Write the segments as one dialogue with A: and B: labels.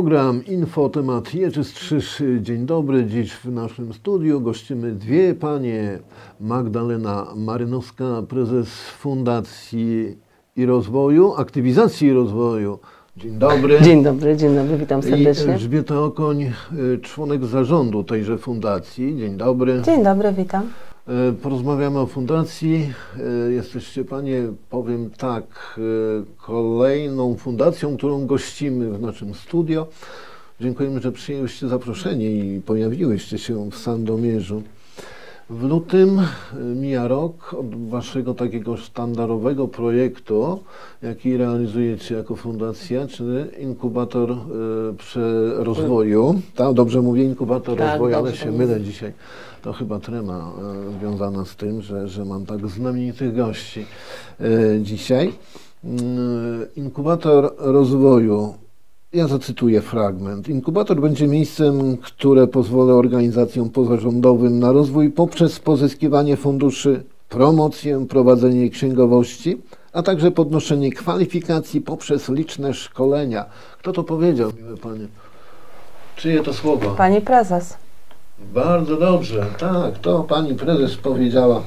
A: Program Info temat Jerzy Strzyż. Dzień dobry. Dziś w naszym studiu gościmy dwie panie. Magdalena Marynowska, prezes Fundacji i Rozwoju, Aktywizacji i Rozwoju. Dzień dobry.
B: Dzień dobry, dzień dobry, witam
A: I
B: serdecznie.
A: Elżbieta Okoń, y, członek zarządu tejże fundacji. Dzień dobry.
C: Dzień dobry, witam.
A: E, Porozmawiamy o fundacji. E, Jesteście Panie, powiem tak, e, kolejną fundacją, którą gościmy w naszym studio. Dziękujemy, że przyjęłyście zaproszenie i pojawiłyście się w Sandomierzu. W lutym e, mija rok od Waszego takiego sztandarowego projektu, jaki realizujecie jako fundacja, czyli inkubator przy rozwoju. Tak, dobrze mówię, inkubator
B: Tak,
A: rozwoju, ale się mylę dzisiaj. To chyba trema e, związana z tym, że, że mam tak znamienitych gości e, dzisiaj. Mm, Inkubator rozwoju. Ja zacytuję fragment. Inkubator będzie miejscem, które pozwoli organizacjom pozarządowym na rozwój poprzez pozyskiwanie funduszy, promocję, prowadzenie księgowości, a także podnoszenie kwalifikacji poprzez liczne szkolenia. Kto to powiedział, miłe panie? Czyje to słowa?
C: Pani prezes.
A: Bardzo dobrze, tak, to pani prezes powiedziała.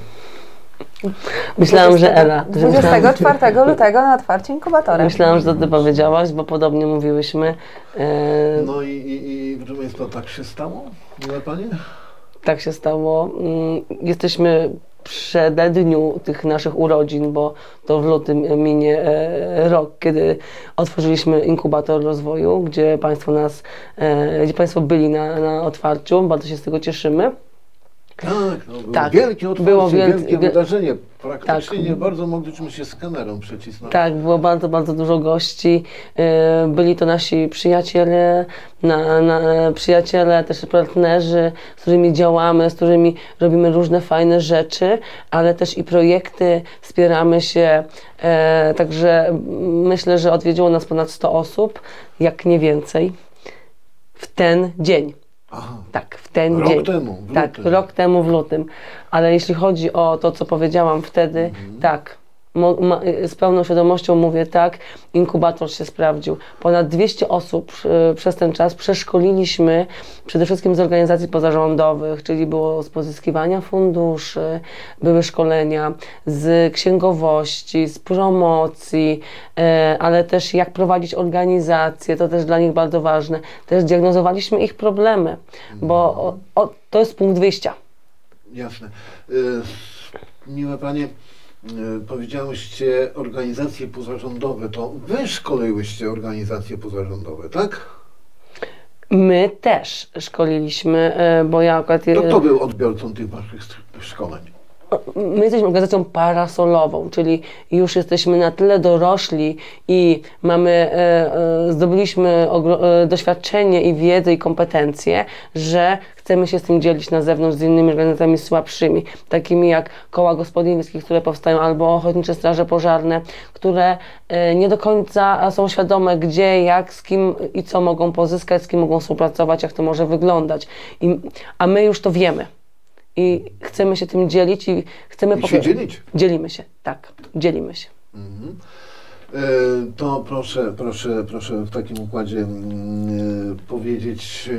B: Myślałam, że Ela. że myślałam-
C: 24 lutego na otwarcie inkubatora.
B: Myślałam, że to ty powiedziałaś, bo podobnie mówiłyśmy. E,
A: No i, i, i proszę Państwa, tak się stało, miłe panie?
B: tak się stało. Mm, Jesteśmy w przededniu tych naszych urodzin, bo to w lutym minie e, rok, kiedy otworzyliśmy inkubator rozwoju, gdzie Państwo nas, e, gdzie Państwo byli na, na otwarciu. Bardzo się z tego cieszymy.
A: Tak, no, było
B: Tak,
A: wielkie otwarcie,
B: było wielkie-
A: wielkie
B: wie-
A: wydarzenie. Praktycznie
B: Tak.
A: nie bardzo mogliśmy się z kamerą przecisnąć.
B: Tak, było bardzo, bardzo dużo gości. E, Byli to nasi przyjaciele, na, na, przyjaciele, też partnerzy, z którymi działamy, z którymi robimy różne fajne rzeczy, ale też i projekty, wspieramy się. E, Także myślę, że odwiedziło nas ponad 100 osób, jak nie więcej, w ten dzień.
A: Aha,
B: Tak, w ten
A: Rok
B: dzień.
A: temu, w
B: tak,
A: lutym.
B: rok temu w lutym. Ale jeśli chodzi o to, co powiedziałam wtedy,
A: Mhm.
B: tak. Ma, z pełną świadomością mówię tak, inkubator się sprawdził. Ponad 200 osób e, przez ten czas przeszkoliliśmy przede wszystkim z organizacji pozarządowych, czyli było z pozyskiwania funduszy, były szkolenia z księgowości, z promocji, e, ale też jak prowadzić organizacje, to też dla nich bardzo ważne. Też diagnozowaliśmy ich problemy, bo o, o, to jest punkt wyjścia.
A: jasne. Miłe panie, powiedziałyście organizacje pozarządowe, to wy szkoliłyście organizacje pozarządowe, tak?
B: My też szkoliliśmy, e, bo ja akurat...
A: To kto był odbiorcą tych waszych szkoleń?
B: My jesteśmy organizacją parasolową, czyli już jesteśmy na tyle dorośli i mamy, e, e, zdobyliśmy e, doświadczenie i wiedzę i kompetencje, że chcemy się z tym dzielić na zewnątrz z innymi organizacjami słabszymi, takimi jak koła gospodyń wiejskich, które powstają, albo ochotnicze straże pożarne, które nie do końca są świadome, gdzie, jak, z kim i co mogą pozyskać, z kim mogą współpracować, jak to może wyglądać. I, a my już to wiemy i chcemy się tym dzielić i chcemy
A: I się dzielić.
B: Dzielimy się, tak, dzielimy się.
A: Mhm. E, To proszę, proszę, proszę w takim układzie mm, e, powiedzieć,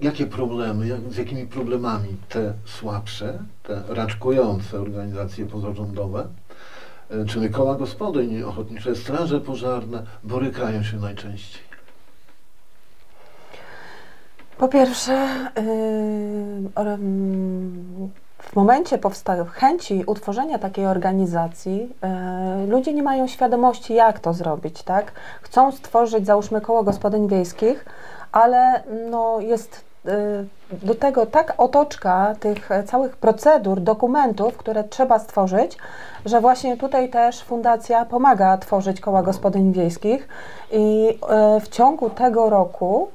A: e, jakie problemy, jak, z jakimi problemami te słabsze, te raczkujące organizacje pozarządowe, czyli koła gospodyń, ochotnicze straże pożarne, borykają się najczęściej.
C: Po pierwsze, mm, w momencie powsta- chęci utworzenia takiej organizacji, yy, ludzie nie mają świadomości, jak to zrobić, tak? Chcą stworzyć, załóżmy, koło gospodyń wiejskich, ale no, jest yy, do tego tak otoczka tych całych procedur, dokumentów, które trzeba stworzyć, że właśnie tutaj też fundacja pomaga tworzyć koła gospodyń wiejskich i w ciągu tego roku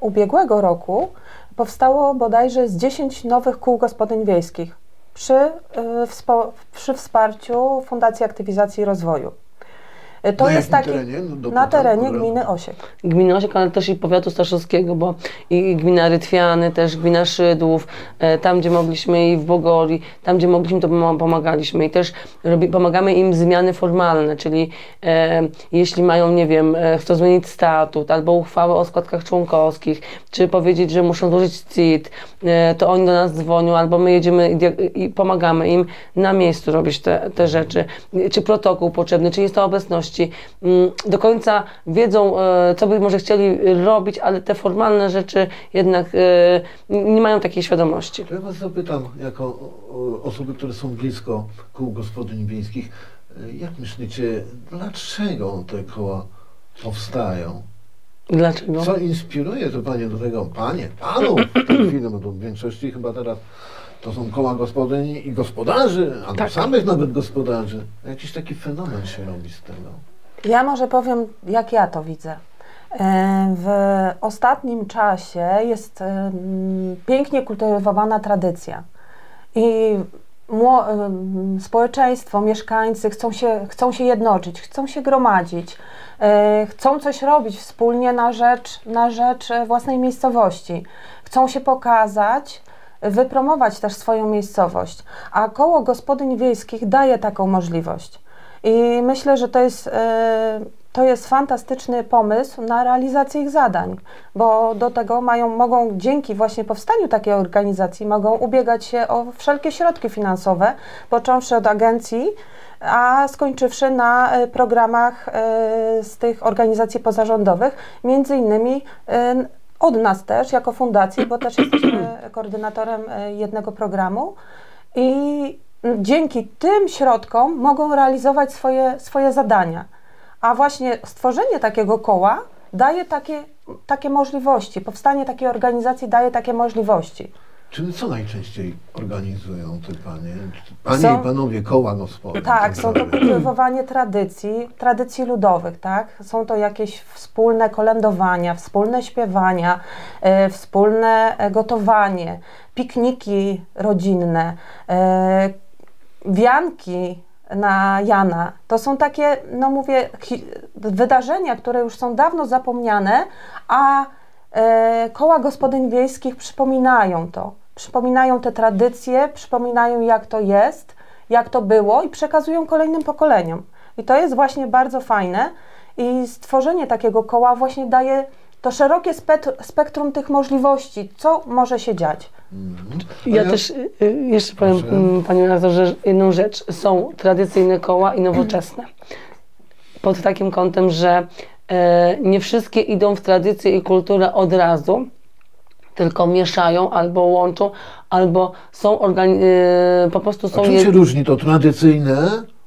C: ubiegłego roku powstało bodajże z 10 nowych kół gospodyń wiejskich przy, y, wspo- przy wsparciu Fundacji Aktywizacji i Rozwoju. Y, To
A: Na
C: jest taki
A: terenie? No,
C: na terenie gminy Osiek.
B: Gminy Osiek, ale też i powiatu staszowskiego, bo i gmina Rytwiany, też gmina Szydłów, e, tam gdzie mogliśmy i w Bogori, tam gdzie mogliśmy to pomagaliśmy i też robi, pomagamy im zmiany formalne, czyli e, jeśli mają, nie wiem, e, chcą zmienić statut albo uchwałę o składkach członkowskich, czy powiedzieć, że muszą złożyć CIT, e, to oni do nas dzwonią albo my jedziemy i, i pomagamy im na miejscu robić te, te rzeczy, czy protokół potrzebny, czy jest to obecności. Mm, Do końca wiedzą, e, co by może chcieli robić, ale te formalne rzeczy jednak e, nie mają takiej świadomości.
A: Ja Was zapytam, jako osoby, które są blisko kół gospodyń wiejskich, y, jak myślicie, dlaczego te koła powstają?
B: Dlaczego?
A: Co inspiruje to Panie do tego, Panie, chwili, bo to w większości chyba teraz to są koła gospodyń i gospodarzy, albo
B: Tak.
A: samych nawet gospodarzy. Jakiś taki fenomen się robi z tego.
C: Ja może powiem, jak ja to widzę. E, W ostatnim czasie jest em, pięknie kultywowana tradycja i em, społeczeństwo, mieszkańcy chcą się, chcą się jednoczyć, chcą się gromadzić, e, chcą coś robić wspólnie na rzecz, na rzecz e, własnej miejscowości, chcą się pokazać, wypromować też swoją miejscowość, a koło gospodyń wiejskich daje taką możliwość. I myślę, że to jest, e, to jest fantastyczny pomysł na realizację ich zadań, bo do tego mają, mogą dzięki właśnie powstaniu takiej organizacji mogą ubiegać się o wszelkie środki finansowe, począwszy od agencji, a skończywszy na e, programach e, z tych organizacji pozarządowych, między innymi od nas też, jako fundacji, bo też jesteśmy koordynatorem e, jednego programu i dzięki tym środkom mogą realizować swoje, swoje zadania. A właśnie stworzenie takiego koła daje takie, takie możliwości, powstanie takiej organizacji daje takie możliwości.
A: Czyli co najczęściej organizują te Panie? Panie
C: Są-
A: i Panowie koła gospodyń.
C: Tak, są to kultywowanie tradycji, tradycji ludowych, tak? Są to jakieś wspólne kolędowania, wspólne śpiewania, e, wspólne e, gotowanie, pikniki rodzinne, e, wianki na Jana. To są takie, no mówię, wydarzenia, które już są dawno zapomniane, a koła gospodyń wiejskich przypominają to. Przypominają te tradycje, przypominają jak to jest, jak to było i przekazują kolejnym pokoleniom. I to jest właśnie bardzo fajne i stworzenie takiego koła właśnie daje to szerokie spektrum tych możliwości, co może się dziać.
A: Mhm.
B: Ja też y, y, jeszcze powiem,
A: Proszę.
B: mm, Panie redaktorze, jedną rzecz. Są tradycyjne koła i nowoczesne. Pod takim kątem, że e, nie wszystkie idą w tradycję i kulturę od razu, tylko mieszają albo łączą, albo są organi- y, po prostu
A: A
B: są
A: czym
B: je-
A: się różni to tradycyjne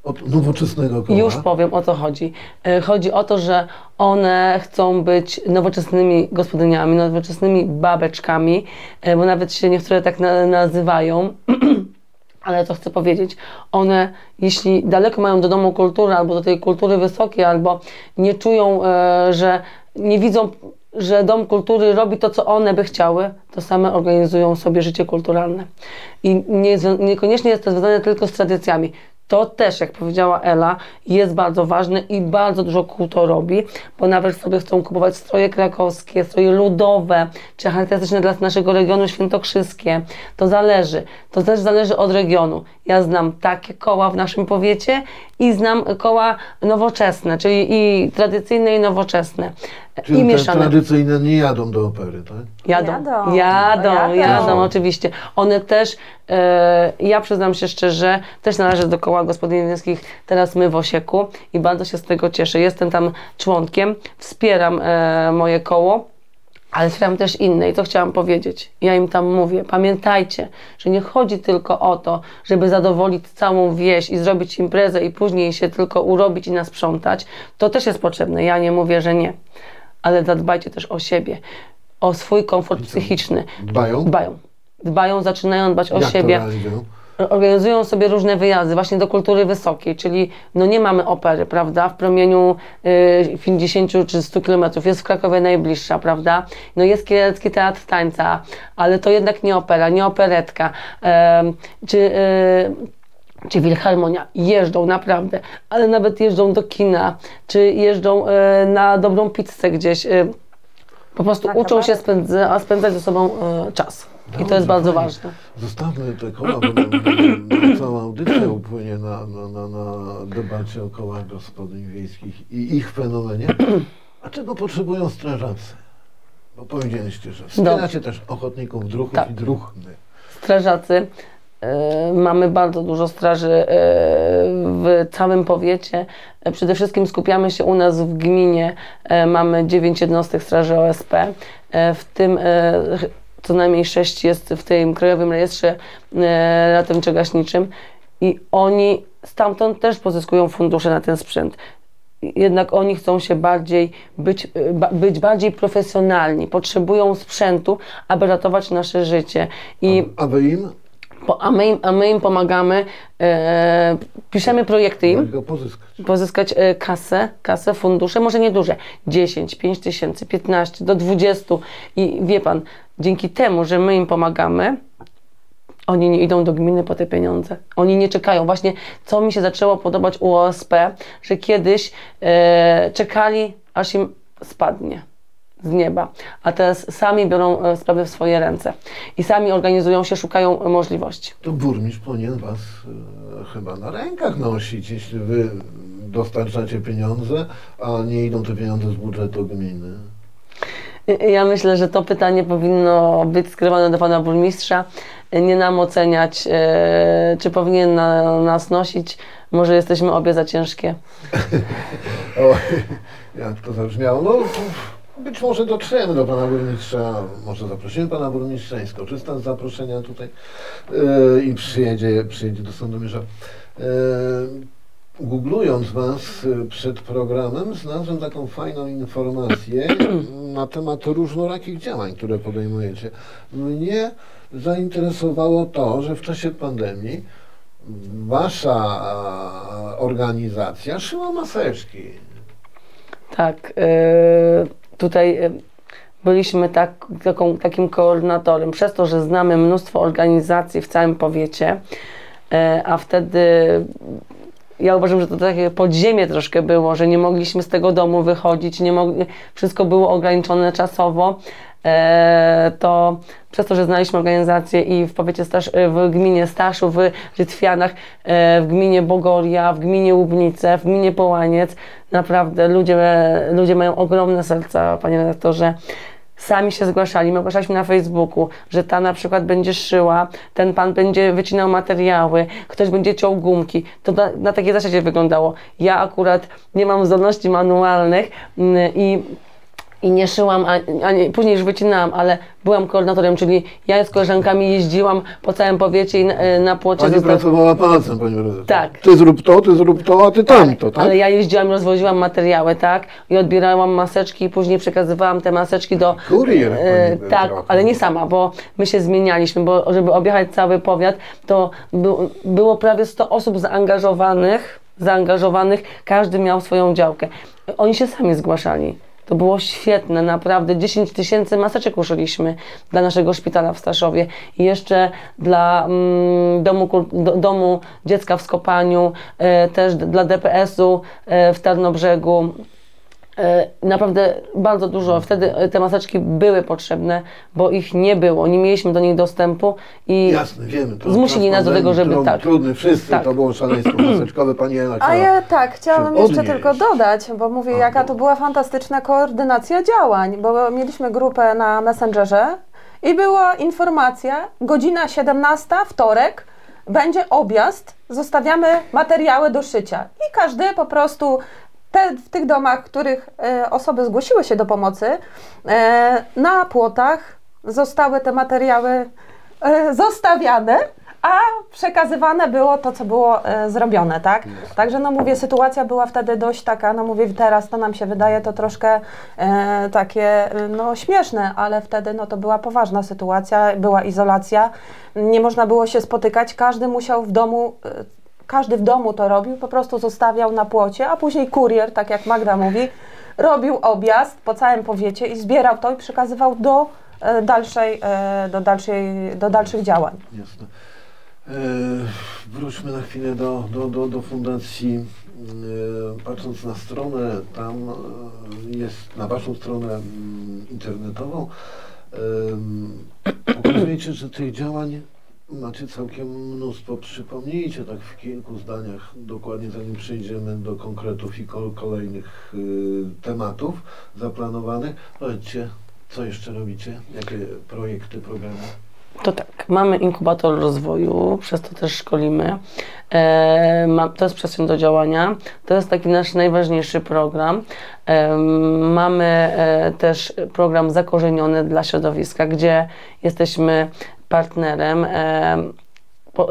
A: od nowoczesnego koła?
B: Już powiem o co chodzi. E, Chodzi o to, że one chcą być nowoczesnymi gospodyniami, nowoczesnymi babeczkami, e, bo nawet się niektóre tak na, nazywają. Ale to chcę powiedzieć, one jeśli daleko mają do domu kultury, albo do tej kultury wysokiej, albo nie czują, e, że nie widzą, że dom kultury robi to, co one by chciały, to same organizują sobie życie kulturalne. I nie, niekoniecznie jest to związane tylko z tradycjami. To też, jak powiedziała Ela, jest bardzo ważne i bardzo dużo kół to robi, bo nawet sobie chcą kupować stroje krakowskie, stroje ludowe, czy charakterystyczne dla naszego regionu świętokrzyskie. To zależy. To też zależy od regionu. Ja znam takie koła w naszym powiecie i znam koła nowoczesne, czyli i tradycyjne i nowoczesne.
A: Czyli
B: I
A: te
B: mieszane.
A: tradycyjne nie jadą do opery, tak?
B: Jadą,
C: Jadą.
B: jadą,
C: Jadą.
B: jadą, oczywiście. One też, e, ja przyznam się szczerze, też należę do koła gospodyń wiejskich, teraz my w Osieku i bardzo się z tego cieszę. Jestem tam członkiem, wspieram e, moje koło, ale wspieram też inne i to chciałam powiedzieć. Ja im tam mówię, pamiętajcie, że nie chodzi tylko o to, żeby zadowolić całą wieś i zrobić imprezę i później się tylko urobić i nas sprzątać. To też jest potrzebne, ja nie mówię, że nie. Ale zadbajcie też o siebie, o swój komfort psychiczny.
A: Dbają?
B: Dbają. Dbają, zaczynają dbać o
A: Jak
B: siebie.
A: to realizują?
B: Organizują sobie różne wyjazdy właśnie do kultury wysokiej, czyli no nie mamy opery, prawda, w promieniu y, 50 czy 100 kilometrów, jest w Krakowie najbliższa, prawda, no jest Kielecki Teatr Tańca, ale to jednak nie opera, nie operetka, Em, czy y, czy Wilharmonia, jeżdżą naprawdę, ale nawet jeżdżą do kina, czy jeżdżą e, na dobrą pizzę gdzieś. E, po prostu
C: Tak,
B: uczą się
C: naprawdę.
B: spędza, a spędzać ze sobą e, czas. I to
A: Dobrze,
B: jest bardzo
A: fajnie.
B: ważne.
A: Zostawmy te koła, bo nam, nam cała audycja upłynie na, na, na, na debacie o kołach gospodyń wiejskich i ich fenomenie. A czego potrzebują strażacy? Bo powiedzieliście, że wspieracie też ochotników druhów
B: Tak.
A: i druhny.
B: strażacy. E, Mamy bardzo dużo straży e, w całym powiecie. E, Przede wszystkim skupiamy się u nas w gminie. Mamy 9 jednostek straży OSP, w tym co najmniej 6 jest w tym Krajowym Rejestrze Ratowniczo-Gaśniczym i oni stamtąd też pozyskują fundusze na ten sprzęt. Jednak oni chcą się bardziej być, być bardziej profesjonalni, potrzebują sprzętu, aby ratować nasze życie. I
A: A wy im?
B: A, my im, a my im pomagamy, e, piszemy projekty im,
A: pozyskać?
B: pozyskać e, kasę, kasę, fundusze, może nie duże, 10, 5 tysięcy, 15 do 20 i wie Pan, dzięki temu, że my im pomagamy, oni nie idą do gminy po te pieniądze. Oni nie czekają. Właśnie co mi się zaczęło podobać u OSP, że kiedyś e, czekali, aż im spadnie z nieba, a teraz sami biorą e, sprawy w swoje ręce i sami organizują się, szukają możliwości.
A: To burmistrz powinien was e, chyba na rękach nosić, jeśli wy dostarczacie pieniądze, a nie idą te pieniądze z budżetu gminy.
B: Ja myślę, że to pytanie powinno być skierowane do pana burmistrza. Nie nam oceniać, e, czy powinien na, nas nosić. Może jesteśmy obie za ciężkie.
A: O, jak to zabrzmiało? No, być może dotrzemy do pana burmistrza, może zaprosimy pana burmistrza i skorzysta z zaproszenia tutaj yy, i przyjedzie, przyjedzie do Sandomierza. Yy, Googlując was y, przed programem, znalazłem taką fajną informację na temat różnorakich działań, które podejmujecie. Mnie zainteresowało to, że w czasie pandemii wasza organizacja szyła maseczki.
B: Tak, e, tutaj e, byliśmy tak, taką, takim koordynatorem. Przez to, że znamy mnóstwo organizacji w całym powiecie, e, a wtedy ja uważam, że to takie podziemie troszkę było, że nie mogliśmy z tego domu wychodzić, nie mogli, wszystko było ograniczone czasowo. E, to przez to, że znaliśmy organizację i w powiecie Stasz, w gminie Staszów, w Rytwianach, e, w gminie Bogoria, w gminie Łubnice, w gminie Połaniec, naprawdę ludzie, ludzie mają ogromne serca, panie redaktorze. Sami się zgłaszali, my ogłaszaliśmy na Facebooku, że ta na przykład będzie szyła, ten pan będzie wycinał materiały, ktoś będzie ciął gumki. To na, na takiej zasadzie wyglądało. Ja akurat nie mam zdolności manualnych mm, i i nie szyłam, a, a nie, później już wycinałam, ale byłam koordynatorem, czyli ja z koleżankami jeździłam po całym powiecie i na, e, na płocie
A: Pani
B: zostaw-
A: pracowała palcem, pani redaktor.
B: Tak.
A: Ty zrób to, ty zrób to, a ty tamto, tak?
B: Ale ja jeździłam, rozwoziłam materiały, tak? I odbierałam maseczki i później przekazywałam te maseczki do...
A: Kurier
B: E,
A: pani
B: tak, ale nie sama, bo my się zmienialiśmy, bo żeby objechać cały powiat, to był, było prawie 100 osób zaangażowanych, zaangażowanych, każdy miał swoją działkę. Oni się sami zgłaszali. To było świetne, naprawdę. 10 tysięcy maseczek uszyliśmy dla naszego szpitala w Staszowie i jeszcze dla mm, domu, do, domu dziecka w Skopaniu, e, też dla DPS-u e, w Tarnobrzegu. E, Naprawdę bardzo dużo. Wtedy e, te maseczki były potrzebne, bo ich nie było. Nie mieliśmy do nich dostępu i
A: Jasne, wiemy. To
B: Zmusili nas do tego, żeby
A: trud-
B: tak.
A: Trudny, wszyscy,
B: Tak.
A: to było szaleństwo maseczkowe. Pani Ela
C: A ja tak, chciałam jeszcze
A: odnieść.
C: tylko dodać, bo mówię,
A: A,
C: jaka
A: no.
C: to była fantastyczna koordynacja działań, bo mieliśmy grupę na Messengerze i była informacja, godzina 17, wtorek, będzie objazd, zostawiamy materiały do szycia. I każdy po prostu te, w tych domach, w których e, osoby zgłosiły się do pomocy, e, na płotach zostały te materiały e, zostawiane, a przekazywane było to, co było zrobione, tak? Także no mówię, sytuacja była wtedy dość taka, no mówię, teraz to nam się wydaje to troszkę takie no śmieszne, ale wtedy no to była poważna sytuacja, była izolacja, nie można było się spotykać, każdy musiał w domu każdy w domu to robił, po prostu zostawiał na płocie, a później kurier, tak jak Magda mówi, robił objazd po całym powiecie i zbierał to i przekazywał do e, dalszej, e, do dalszej, do dalszych działań.
A: Jasne. E, wróćmy na chwilę do, do, do, do fundacji. E, patrząc na stronę, tam jest na Waszą stronę mm, internetową, pokazujecie, że tych działań macie całkiem mnóstwo. Przypomnijcie tak w kilku zdaniach, dokładnie zanim przejdziemy do konkretów i kol- kolejnych y, tematów zaplanowanych. Powiedzcie, co jeszcze robicie? Jakie projekty, programy?
B: To tak, mamy inkubator rozwoju, przez to też szkolimy. E, ma, to jest przestrzeń do działania. To jest taki nasz najważniejszy program. E, mamy e, też program zakorzeniony dla środowiska, gdzie jesteśmy partnerem e, e,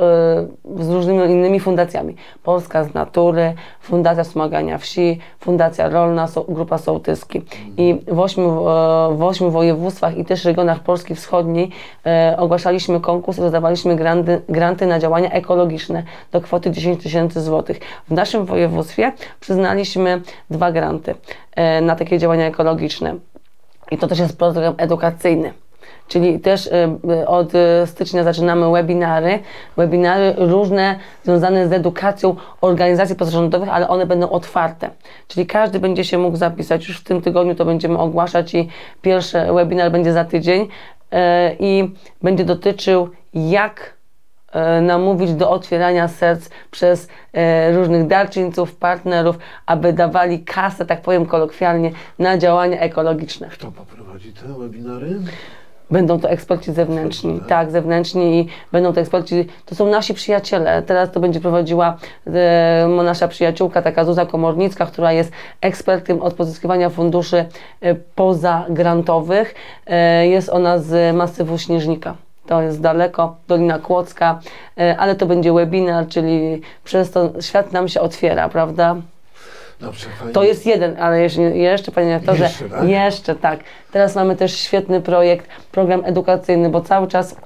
B: z różnymi innymi fundacjami. Polska z Natury, Fundacja Wspomagania Wsi, Fundacja Rolna, Grupa Sołtyski. I w ośmiu, e, w ośmiu województwach i też regionach Polski Wschodniej ogłaszaliśmy konkurs i rozdawaliśmy granty, granty na działania ekologiczne do kwoty 10 tysięcy złotych. W naszym województwie przyznaliśmy dwa granty na takie działania ekologiczne. I to też jest program edukacyjny. Czyli też od y, stycznia zaczynamy webinary, webinary różne związane z edukacją organizacji pozarządowych, ale one będą otwarte. Czyli każdy będzie się mógł zapisać. Już w tym tygodniu to będziemy ogłaszać i pierwszy webinar będzie za tydzień y, i będzie dotyczył jak namówić do otwierania serc przez różnych darczyńców, partnerów, aby dawali kasę, tak powiem kolokwialnie, na działania ekologiczne.
A: Kto poprowadzi te webinary?
B: Będą to eksperci zewnętrzni, tak, zewnętrzni i będą to eksperci, to są nasi przyjaciele. Teraz to będzie prowadziła e, nasza przyjaciółka, taka Zuza Komornicka, która jest ekspertem od pozyskiwania funduszy e, pozagrantowych. E, jest ona z masywu Śnieżnika. To jest daleko, Dolina Kłodzka, e, ale to będzie webinar, czyli przez to świat nam się otwiera, prawda?
A: Dobrze,
B: To jest jeden, ale jeszcze, jeszcze panie rektorze,
A: Jeszcze, tak?
B: jeszcze tak. Teraz mamy też świetny projekt, program edukacyjny, bo cały czas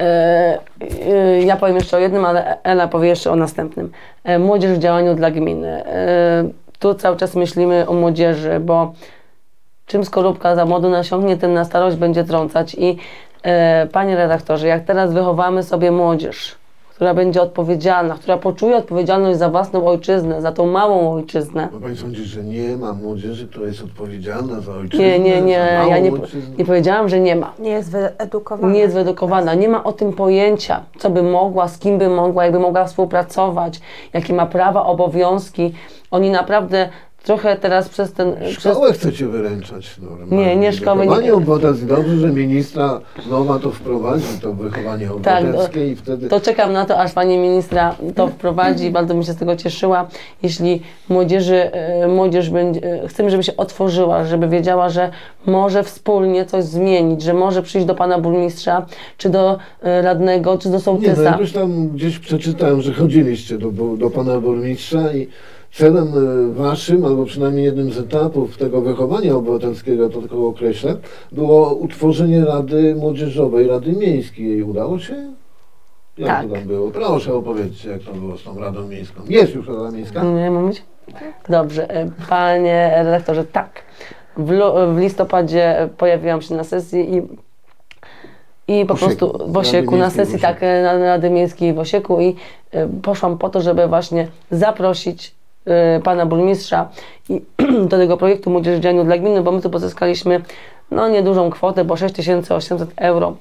B: e, e, ja powiem jeszcze o jednym, ale Ela powie jeszcze o następnym. E, młodzież w działaniu dla gminy. Tu cały czas myślimy o młodzieży, bo czym skorupka za młodu nasiągnie, tym na starość będzie trącać. I panie redaktorze, jak teraz wychowamy sobie młodzież, która będzie odpowiedzialna, która poczuje odpowiedzialność za własną ojczyznę, za tą małą ojczyznę.
A: Bo Pani sądzi, że nie ma młodzieży, która jest odpowiedzialna za ojczyznę?
B: Nie, nie, nie, ja nie, nie powiedziałam, że nie ma.
C: Nie jest wyedukowana.
B: Nie jest wyedukowana, nie ma o tym pojęcia, co by mogła, z kim by mogła, jakby mogła współpracować, jakie ma prawa, obowiązki. Oni naprawdę trochę teraz przez ten... Przez,
A: Szkołę chcecie wyręczać normalnie.
B: Nie, nie szkoły, nie-
A: Wychowanie obywatelskie. Dobrze, że ministra Nowa to wprowadzi, to wychowanie
B: Tak,
A: obywatelskie i wtedy...
B: To czekam na to, aż pani ministra to wprowadzi. Bardzo bym się z tego cieszyła. Jeśli młodzieży, e, młodzież będzie, e, chcemy, żeby się otworzyła, żeby wiedziała, że może wspólnie coś zmienić, że może przyjść do pana burmistrza, czy do e, radnego, czy do
A: Nie, no
B: sołtysa.
A: ja już tam gdzieś przeczytałem, że chodziliście do, do pana burmistrza i celem e, waszym, albo przynajmniej jednym z etapów tego wychowania obywatelskiego, to tylko określę, było utworzenie Rady Młodzieżowej, Rady Miejskiej. Udało się? Jak
B: Tak.
A: to tam było? Proszę opowiedzcie, jak to było z tą Radą Miejską. Jest już Rada Miejska?
B: Nie mam mówić? Dobrze, e, panie redaktorze, tak. W, w listopadzie pojawiłam się na sesji i, i po
A: Osieku,
B: prostu
A: w
B: Osieku, na sesji
A: Osieku.
B: tak, e, na Rady Miejskiej w Osieku i e, poszłam po to, żeby właśnie zaprosić pana burmistrza i do tego projektu Młodzież w dla gminy, bo my tu pozyskaliśmy no niedużą kwotę, bo 6800 euro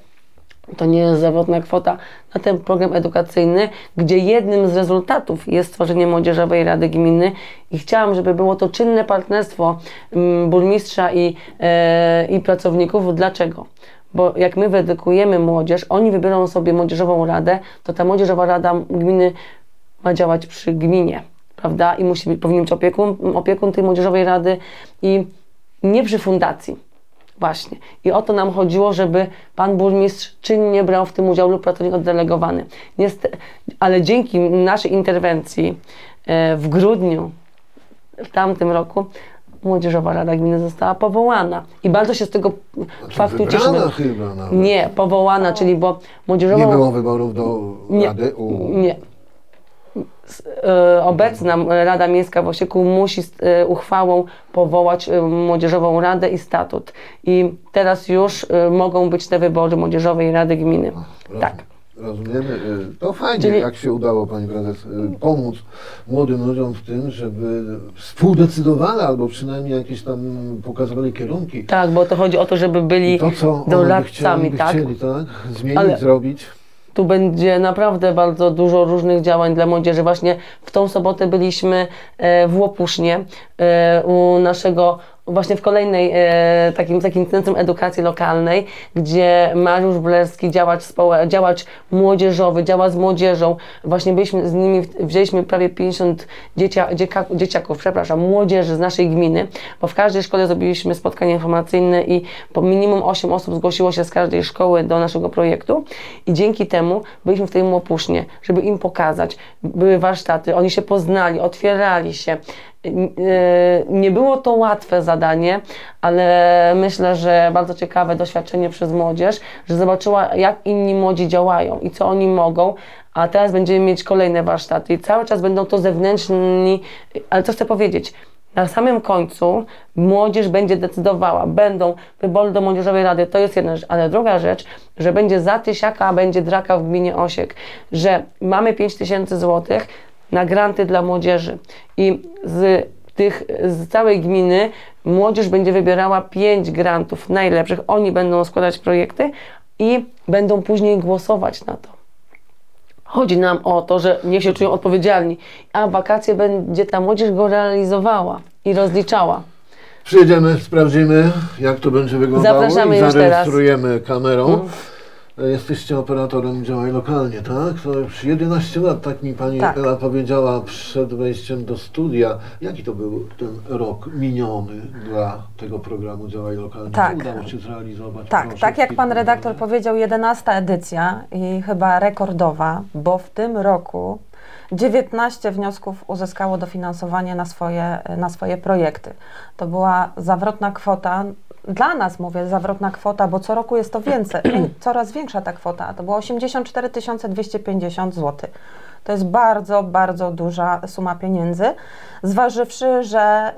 B: to nie jest zawodna kwota na ten program edukacyjny, gdzie jednym z rezultatów jest stworzenie Młodzieżowej Rady Gminy i chciałam, żeby było to czynne partnerstwo mm, burmistrza i, e, i pracowników. Dlaczego? Bo jak my wyedukujemy młodzież, oni wybiorą sobie Młodzieżową Radę, to ta Młodzieżowa Rada Gminy ma działać przy gminie, prawda? I musi być, powinien być opiekun, opiekun tej Młodzieżowej Rady i nie przy fundacji. Właśnie. I o to nam chodziło, żeby pan burmistrz czynnie brał w tym udział lub pracownik oddelegowany. Niestety, ale dzięki naszej interwencji e, w grudniu w tamtym roku Młodzieżowa Rada Gminy została powołana. I bardzo się z tego
A: Znaczy,
B: faktu cieszymy.
A: chyba nawet.
B: Nie, powołana, czyli bo młodzieżową...
A: Nie było wyborów do
B: Nie.
A: Rady U.
B: Nie. E, Obecna Rada Miejska w Osieku musi e, uchwałą powołać e, Młodzieżową Radę i statut. I teraz już mogą być te wybory Młodzieżowej Rady Gminy.
A: Rozumiem.
B: Tak.
A: Rozumiemy. To fajnie,
B: Czyli-
A: jak się udało Pani Prezes pomóc młodym ludziom w tym, żeby współdecydowali albo przynajmniej jakieś tam pokazywali kierunki.
B: Tak, bo to chodzi o to, żeby byli
A: to, co
B: doradcami,
A: chcieli,
B: tak?
A: chcieli tak? zmienić,
B: Ale-
A: zrobić.
B: Tu będzie naprawdę bardzo dużo różnych działań dla młodzieży. Właśnie w tą sobotę byliśmy e, w Łopusznie e, u naszego, właśnie w kolejnej e, takim, takim centrum edukacji lokalnej, gdzie Mariusz Blerski, działacz, działacz młodzieżowy, działa z młodzieżą. Właśnie byliśmy z nimi, wzięliśmy prawie 50 dziecia, dzieciaków, przepraszam, młodzieży z naszej gminy, bo w każdej szkole zrobiliśmy spotkanie informacyjne i po minimum 8 osób zgłosiło się z każdej szkoły do naszego projektu i dzięki temu byliśmy w tej Łopusznie, żeby im pokazać. Były warsztaty, oni się poznali, otwierali się. Yy, Nie było to łatwe zadanie, ale myślę, że bardzo ciekawe doświadczenie przez młodzież, że zobaczyła, jak inni młodzi działają i co oni mogą. A teraz będziemy mieć kolejne warsztaty i cały czas będą to zewnętrzni. Ale co chcę powiedzieć? Na samym końcu młodzież będzie decydowała, będą wybory do Młodzieżowej Rady, to jest jedna rzecz, ale druga rzecz, że będzie za tysiaka, a będzie draka w gminie Osiek, że mamy 5 tysięcy złotych na granty dla młodzieży i z tych, z całej gminy młodzież będzie wybierała 5 grantów najlepszych, oni będą składać projekty i będą później głosować na to. Chodzi nam o to, że niech się czują odpowiedzialni, a wakacje będzie ta młodzież go realizowała i rozliczała.
A: Przyjedziemy, sprawdzimy, jak to będzie wyglądało
B: Zapraszamy
A: i zarejestrujemy kamerą. Jesteście operatorem działań lokalnie, tak? To już 11 lat, tak mi Pani
C: Tak.
A: Ela powiedziała przed wejściem do studia. Jaki to był ten rok miniony dla tego programu działań lokalnie?
C: Tak.
A: Co udało się zrealizować?
C: Tak,
A: Proszę,
C: tak jak pan redaktor
A: wydarzeń.
C: powiedział, 11 edycja i chyba rekordowa, bo w tym roku 19 wniosków uzyskało dofinansowanie na swoje, na swoje projekty. To była zawrotna kwota, dla nas mówię zawrotna kwota, bo co roku jest to więcej, coraz większa ta kwota. To było 84 250 zł. To jest bardzo, bardzo duża suma pieniędzy, zważywszy, że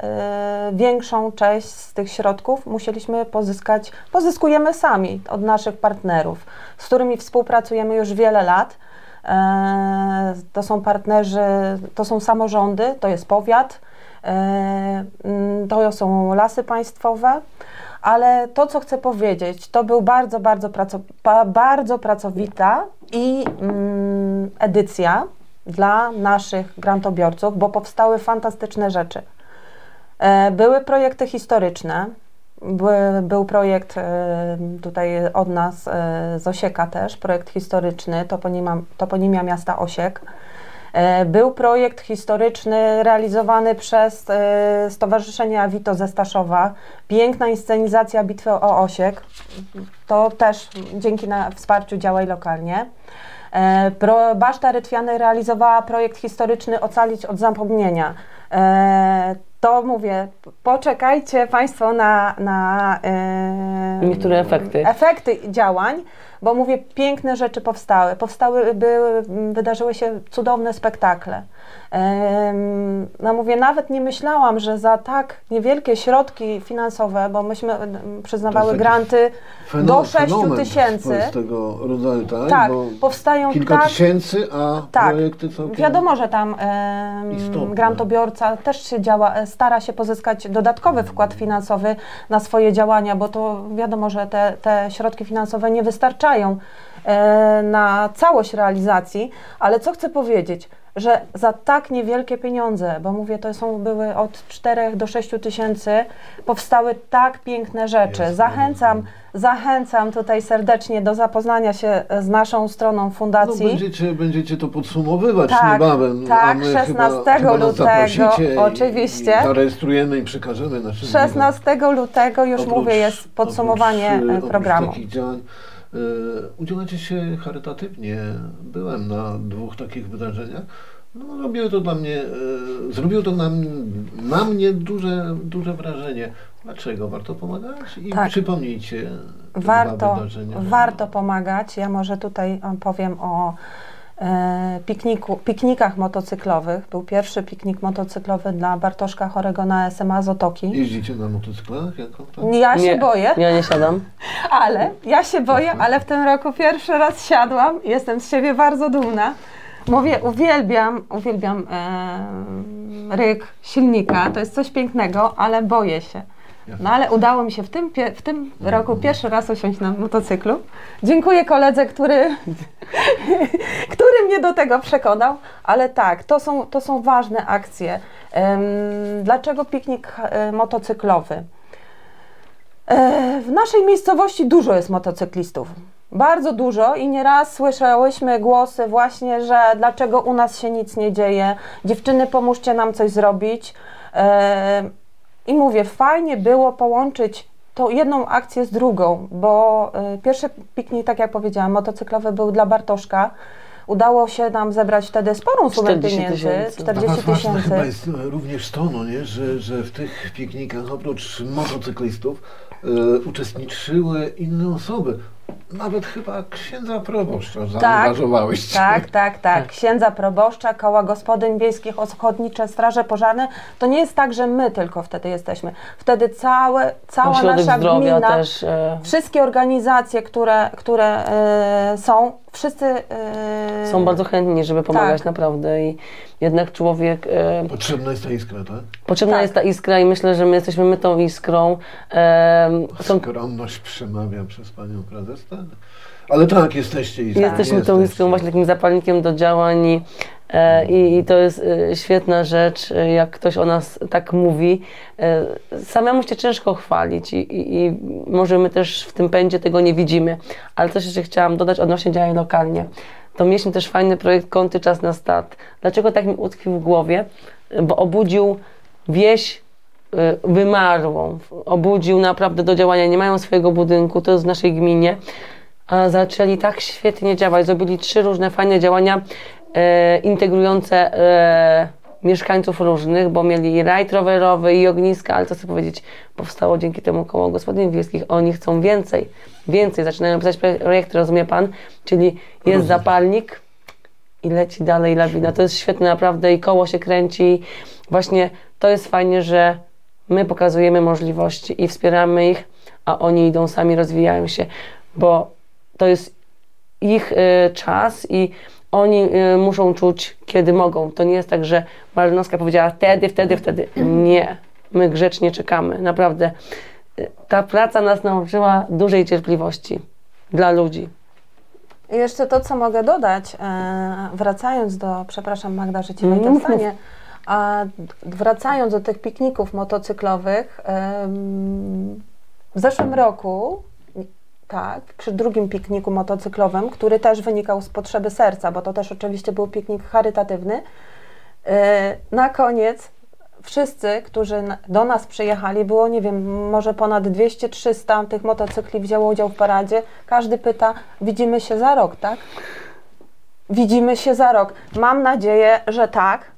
C: y, większą część z tych środków musieliśmy pozyskać, pozyskujemy sami od naszych partnerów, z którymi współpracujemy już wiele lat. E, to są partnerzy, to są samorządy, to jest powiat, e, to są lasy państwowe. Ale to, co chcę powiedzieć, to był bardzo, bardzo, praco, ba, bardzo pracowita i mm, edycja dla naszych grantobiorców, bo powstały fantastyczne rzeczy. E, Były projekty historyczne. By, był projekt e, tutaj od nas e, z Osieka też, projekt historyczny, toponima, toponimia miasta Osiek. E, Był projekt historyczny realizowany przez e, Stowarzyszenie Avito ze Staszowa. Piękna inscenizacja bitwy o Osiek. To też dzięki na wsparciu działaj lokalnie. E, Baszta Rytwiany realizowała projekt historyczny Ocalić od zapomnienia. To mówię, poczekajcie Państwo na, na e,
B: Niektóre efekty.
C: efekty działań, bo mówię, piękne rzeczy powstały. Powstały, były, wydarzyły się cudowne spektakle. No mówię, nawet nie myślałam, że za tak niewielkie środki finansowe, bo myśmy przyznawały granty
A: Feno-
C: do 6
A: fenomen
C: tysięcy.
A: tego rodzaju, tak?
C: Tak, powstają
A: kilka
C: tak,
A: tysięcy, a
C: tak.
A: projekty całkiem...
C: Wiadomo, że tam grantobiorca też się działa, e, stara się pozyskać dodatkowy wkład finansowy na swoje działania, bo to wiadomo, że te, te środki finansowe nie wystarczają e, na całość realizacji, ale co chcę powiedzieć, że za tak niewielkie pieniądze, bo mówię, to są były od 4 do 6 tysięcy, powstały tak piękne rzeczy.
A: Jest,
C: Zachęcam, zachęcam tutaj serdecznie do zapoznania się z naszą stroną
A: No,
C: fundacji.
A: będziecie, będziecie to podsumowywać
C: Tak,
A: niebawem.
C: tak,
A: a my
C: 16
A: chyba, chyba
C: lutego,
A: i-
C: oczywiście.
A: I zarejestrujemy i przekażemy naszym
C: 16 lutego już
A: Oprócz-
C: mówię, jest podsumowanie
A: oprócz,
C: e,
A: e, oprócz e, udzielacie się charytatywnie. Byłem na dwóch takich wydarzeniach. No, robiło to dla mnie, e, zrobiło to na, na mnie duże, duże wrażenie. Dlaczego warto pomagać? I
C: Tak.
A: przypomnijcie
C: Warto, warto pomagać. Ja może tutaj e, powiem o pikniku, piknikach motocyklowych. Był pierwszy piknik motocyklowy dla Bartoszka chorego na SMA z Otoki.
A: Jeździcie na motocyklach? Jako tam?
C: Ja się
B: Nie,
C: boję,
B: Ja nie siadam.
C: ale ja się boję, ale w tym roku pierwszy raz siadłam. Jestem z siebie bardzo dumna. Mówię, uwielbiam, uwielbiam e, ryk silnika, to jest coś pięknego, ale boję się. No ale udało mi się w tym, w tym roku pierwszy raz usiąść na motocyklu. Dziękuję koledze, który, który mnie do tego przekonał, ale tak, to są, to są ważne akcje. Dlaczego piknik e, motocyklowy? E, W naszej miejscowości dużo jest motocyklistów. Bardzo dużo i nieraz słyszałyśmy głosy właśnie, że dlaczego u nas się nic nie dzieje, dziewczyny pomóżcie nam coś zrobić. I mówię, fajnie było połączyć tą jedną akcję z drugą, bo e, pierwszy piknik, tak jak powiedziałam, motocyklowy był dla Bartoszka. Udało się nam zebrać wtedy sporą sumę
B: 40
C: pieniędzy,
B: tysięcy.
A: Dla
C: 40
A: was ważne chyba
C: tysięcy.
A: jest e, również to, no nie? Że, że w tych piknikach oprócz motocyklistów e, uczestniczyły inne osoby. Nawet chyba księdza proboszcza zaangażowałyście.
C: Tak, tak, tak. Księdza proboszcza, koła gospodyń wiejskich, ochotnicze, straże pożarne. To nie jest tak, że my tylko wtedy jesteśmy. Wtedy całe, cała
B: Ośrodek
C: nasza
B: zdrowia
C: gmina,
B: też. E,
C: wszystkie organizacje, które, które e, są, wszyscy e,
B: są bardzo chętni, żeby pomagać
C: tak.
B: naprawdę i jednak człowiek... E,
A: Potrzebna jest ta iskra, tak?
B: potrzebna
C: Tak.
B: jest ta iskra i myślę, że my jesteśmy my tą iskrą. E, są,
A: Skromność przemawia przez panią prezes, tak? Ale tak, jesteście iskrą.
B: jesteśmy tą iskrą, właśnie takim zapalnikiem do działań i, e, i, i to jest e, świetna rzecz, e, jak ktoś o nas tak mówi. E, samemu się ciężko chwalić i, i, i może my też w tym pędzie tego nie widzimy. Ale coś jeszcze chciałam dodać odnośnie działań lokalnie. To mieliśmy też fajny projekt Kąty Czas na Start. Dlaczego tak mi utkwił w głowie? Bo obudził wieś y, wymarłą, obudził naprawdę do działania, nie mają swojego budynku, to jest w naszej gminie, zaczęli tak świetnie działać, zrobili trzy różne fajne działania e, integrujące e, mieszkańców różnych, bo mieli rajd rowerowy i ogniska, ale co chcę powiedzieć, powstało dzięki temu koło gospodyń wiejskich, oni chcą więcej, więcej, zaczynają pisać projekty, rozumie Pan, czyli jest zapalnik, i leci dalej lawina. To jest świetne naprawdę. I koło się kręci. Właśnie to jest fajnie, że my pokazujemy możliwości i wspieramy ich, a oni idą sami, rozwijają się, bo to jest ich y, czas i oni y, muszą czuć, kiedy mogą. To nie jest tak, że Marzynowska powiedziała wtedy, wtedy, wtedy. Nie. My grzecznie czekamy. Naprawdę. Y, Ta praca nas nauczyła dużej cierpliwości dla ludzi.
C: I jeszcze to, co mogę dodać, e, wracając do, przepraszam Magda, że Ci wejdę w
B: mów,
C: zdanie, a wracając do tych pikników motocyklowych, w zeszłym roku, tak, przy drugim pikniku motocyklowym, który też wynikał z potrzeby serca, bo to też oczywiście był piknik charytatywny, e, na koniec wszyscy, którzy do nas przyjechali, było nie wiem, może ponad 200-300 tych motocykli wzięło udział w paradzie. Każdy pyta, widzimy się za rok, tak? Widzimy się za rok. Mam nadzieję, że tak.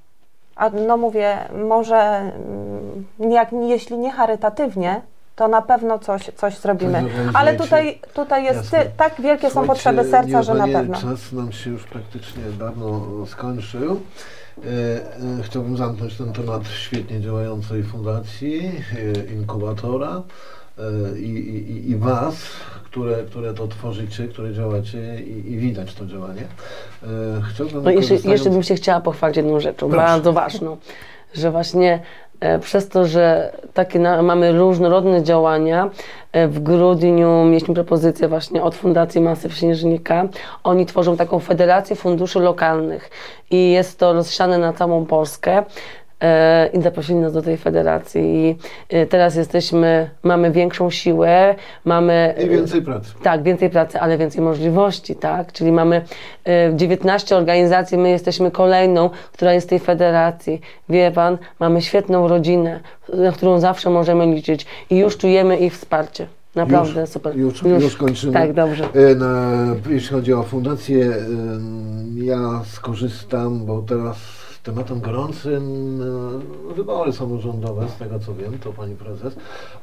C: A no mówię, może mm, jak, jeśli nie charytatywnie, to na pewno coś, coś zrobimy. Ale tutaj, tutaj jest ty, tak wielkie są
A: Słuchajcie,
C: potrzeby serca, że na pewno.
A: Czas nam się już praktycznie dawno skończył. E, e, Chciałbym zamknąć ten temat świetnie działającej fundacji, e, inkubatora i, i, i Was, które, które to tworzycie, które działacie i, i widać to działanie. Chciałbym
B: No jeszcze,
A: korzystając-
B: jeszcze bym się chciała pochwalić jedną rzeczą,
A: Proszę.
B: bardzo ważną, że właśnie e, przez to, że takie na, mamy różnorodne działania, e, w grudniu mieliśmy propozycję właśnie od Fundacji Masyw Śnieżnika. Oni tworzą taką federację funduszy lokalnych i jest to rozsiane na całą Polskę. E, I zaprosili nas do tej federacji. I e, teraz jesteśmy, mamy większą siłę, mamy.
A: I więcej pracy.
B: Tak, więcej pracy, ale więcej możliwości, tak? Czyli mamy e, 19 organizacji, my jesteśmy kolejną, która jest w tej federacji. Wie Pan, mamy świetną rodzinę, na którą zawsze możemy liczyć i już czujemy ich wsparcie. Naprawdę
A: Już-
B: super.
A: już- już kończymy.
B: Tak, dobrze.
A: E, Na, jeśli chodzi o fundację, ja skorzystam, bo teraz tematem gorącym e, wybory samorządowe, z tego co wiem, to pani prezes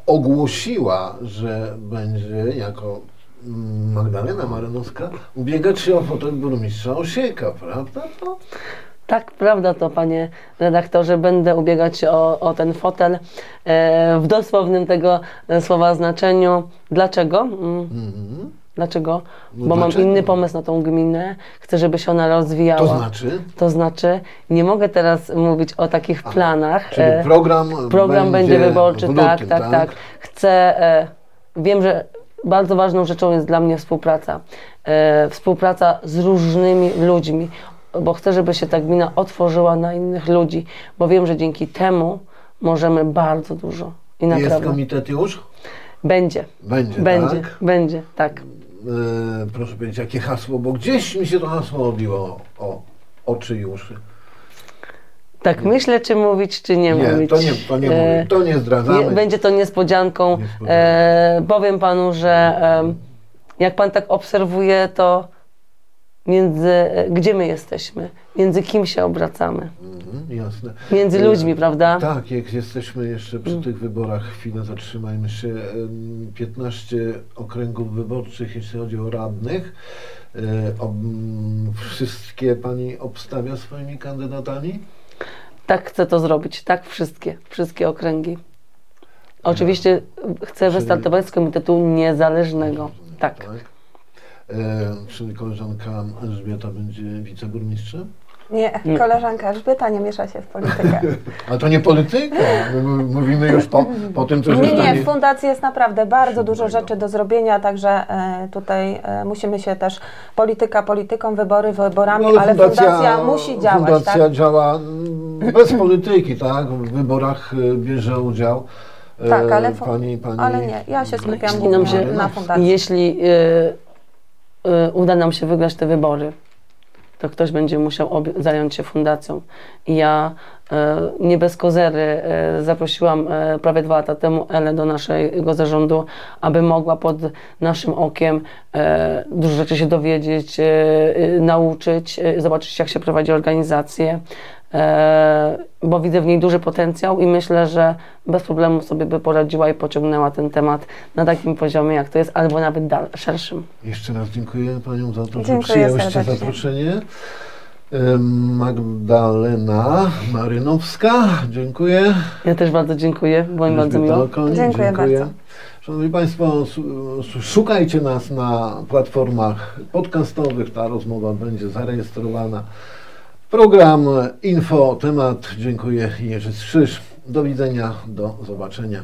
A: ogłosiła, że będzie jako mm, Magdalena Marynowska ubiegać się o fotel burmistrza Osieka, prawda? To
B: Tak, prawda to, panie redaktorze. Będę ubiegać się o, o ten fotel e, w dosłownym tego e, słowa znaczeniu. Dlaczego? Mm,
A: Mhm.
B: Dlaczego?
A: No
B: Bo mam
A: dlaczego?
B: inny pomysł na tą gminę. Chcę, żeby się ona rozwijała.
A: To znaczy,
B: To znaczy, nie mogę teraz mówić o takich planach.
A: czyli
B: e,
A: program,
B: Program będzie, wyborczy,
A: w lutym,
B: tak, tak, tak. Chcę, e, wiem, że bardzo ważną rzeczą jest dla mnie współpraca. E, współpraca z różnymi ludźmi, bo chcę, żeby się ta gmina otworzyła na innych ludzi, bo wiem, że dzięki temu możemy bardzo dużo. I
A: Jest
B: naprawdę.
A: komitet już?
B: Będzie,
A: Będzie,
B: będzie,
A: tak?
B: będzie, tak.
A: E, proszę powiedzieć, jakie hasło, bo gdzieś mi się to hasło obiło o oczy i uszy.
B: Tak myślę, czy mówić, czy nie,
A: Nie,
B: mówić.
A: to nie, to nie
B: E,
A: mówię, to nie zdradzamy.
B: Nie, będzie to niespodzianką.
A: Niespodzianką.
B: E, powiem panu, że e, jak pan tak obserwuje, to między, gdzie my jesteśmy, między kim się obracamy,
A: Mhm, jasne.
B: między
A: E,
B: ludźmi, prawda?
A: Tak, jak jesteśmy jeszcze przy
B: Mm.
A: tych wyborach, chwilę zatrzymajmy się. Em, 15 okręgów wyborczych, jeśli chodzi o radnych. E, wszystkie pani obstawia swoimi kandydatami?
B: Tak chcę to zrobić, tak wszystkie, wszystkie okręgi. Oczywiście chcę
A: Czyli-
B: wystartować z komitetu niezależnego. Tak.
A: E, czyli koleżanka Elżbieta będzie wiceburmistrzem?
C: Nie, koleżanka Elżbieta nie miesza się w politykę.
A: Ale to nie polityka. My mówimy już po, po tym, co się
C: Nie, nie, w fundacji jest naprawdę bardzo dużo rzeczy do zrobienia, także e, tutaj e, musimy się też polityka polityką, wybory wyborami,
A: No,
C: ale fundacja, musi działać,
A: Fundacja
C: tak?
A: działa bez polityki, tak? W wyborach bierze udział. e,
C: Tak, ale
A: pani, pani
C: ale nie, ja się skupiam na fundacji.
B: Jeśli y, uda nam się wygrać te wybory, to ktoś będzie musiał zająć się fundacją. I ja y, nie bez kozery y, zaprosiłam y, prawie dwa lata temu Elę do naszego zarządu, aby mogła pod naszym okiem y, dużo rzeczy się dowiedzieć, y, y, nauczyć, y, zobaczyć jak się prowadzi organizację. E, bo widzę w niej duży potencjał i myślę, że bez problemu sobie by poradziła i pociągnęła ten temat na takim poziomie, jak to jest, albo nawet dal- szerszym.
A: Jeszcze raz dziękuję Panią za to, że
C: Dziękuję
A: przyjęłyście
C: serdecznie.
A: zaproszenie. Magdalena Marynowska, dziękuję.
B: Ja też bardzo dziękuję, było mi bardzo miło.
A: Okoń,
C: Dziękuję bardzo.
A: Szanowni Państwo, szukajcie nas na platformach podcastowych. Ta rozmowa będzie zarejestrowana. Program Info Temat. Dziękuję Jerzy Strzyż. Do widzenia, do zobaczenia.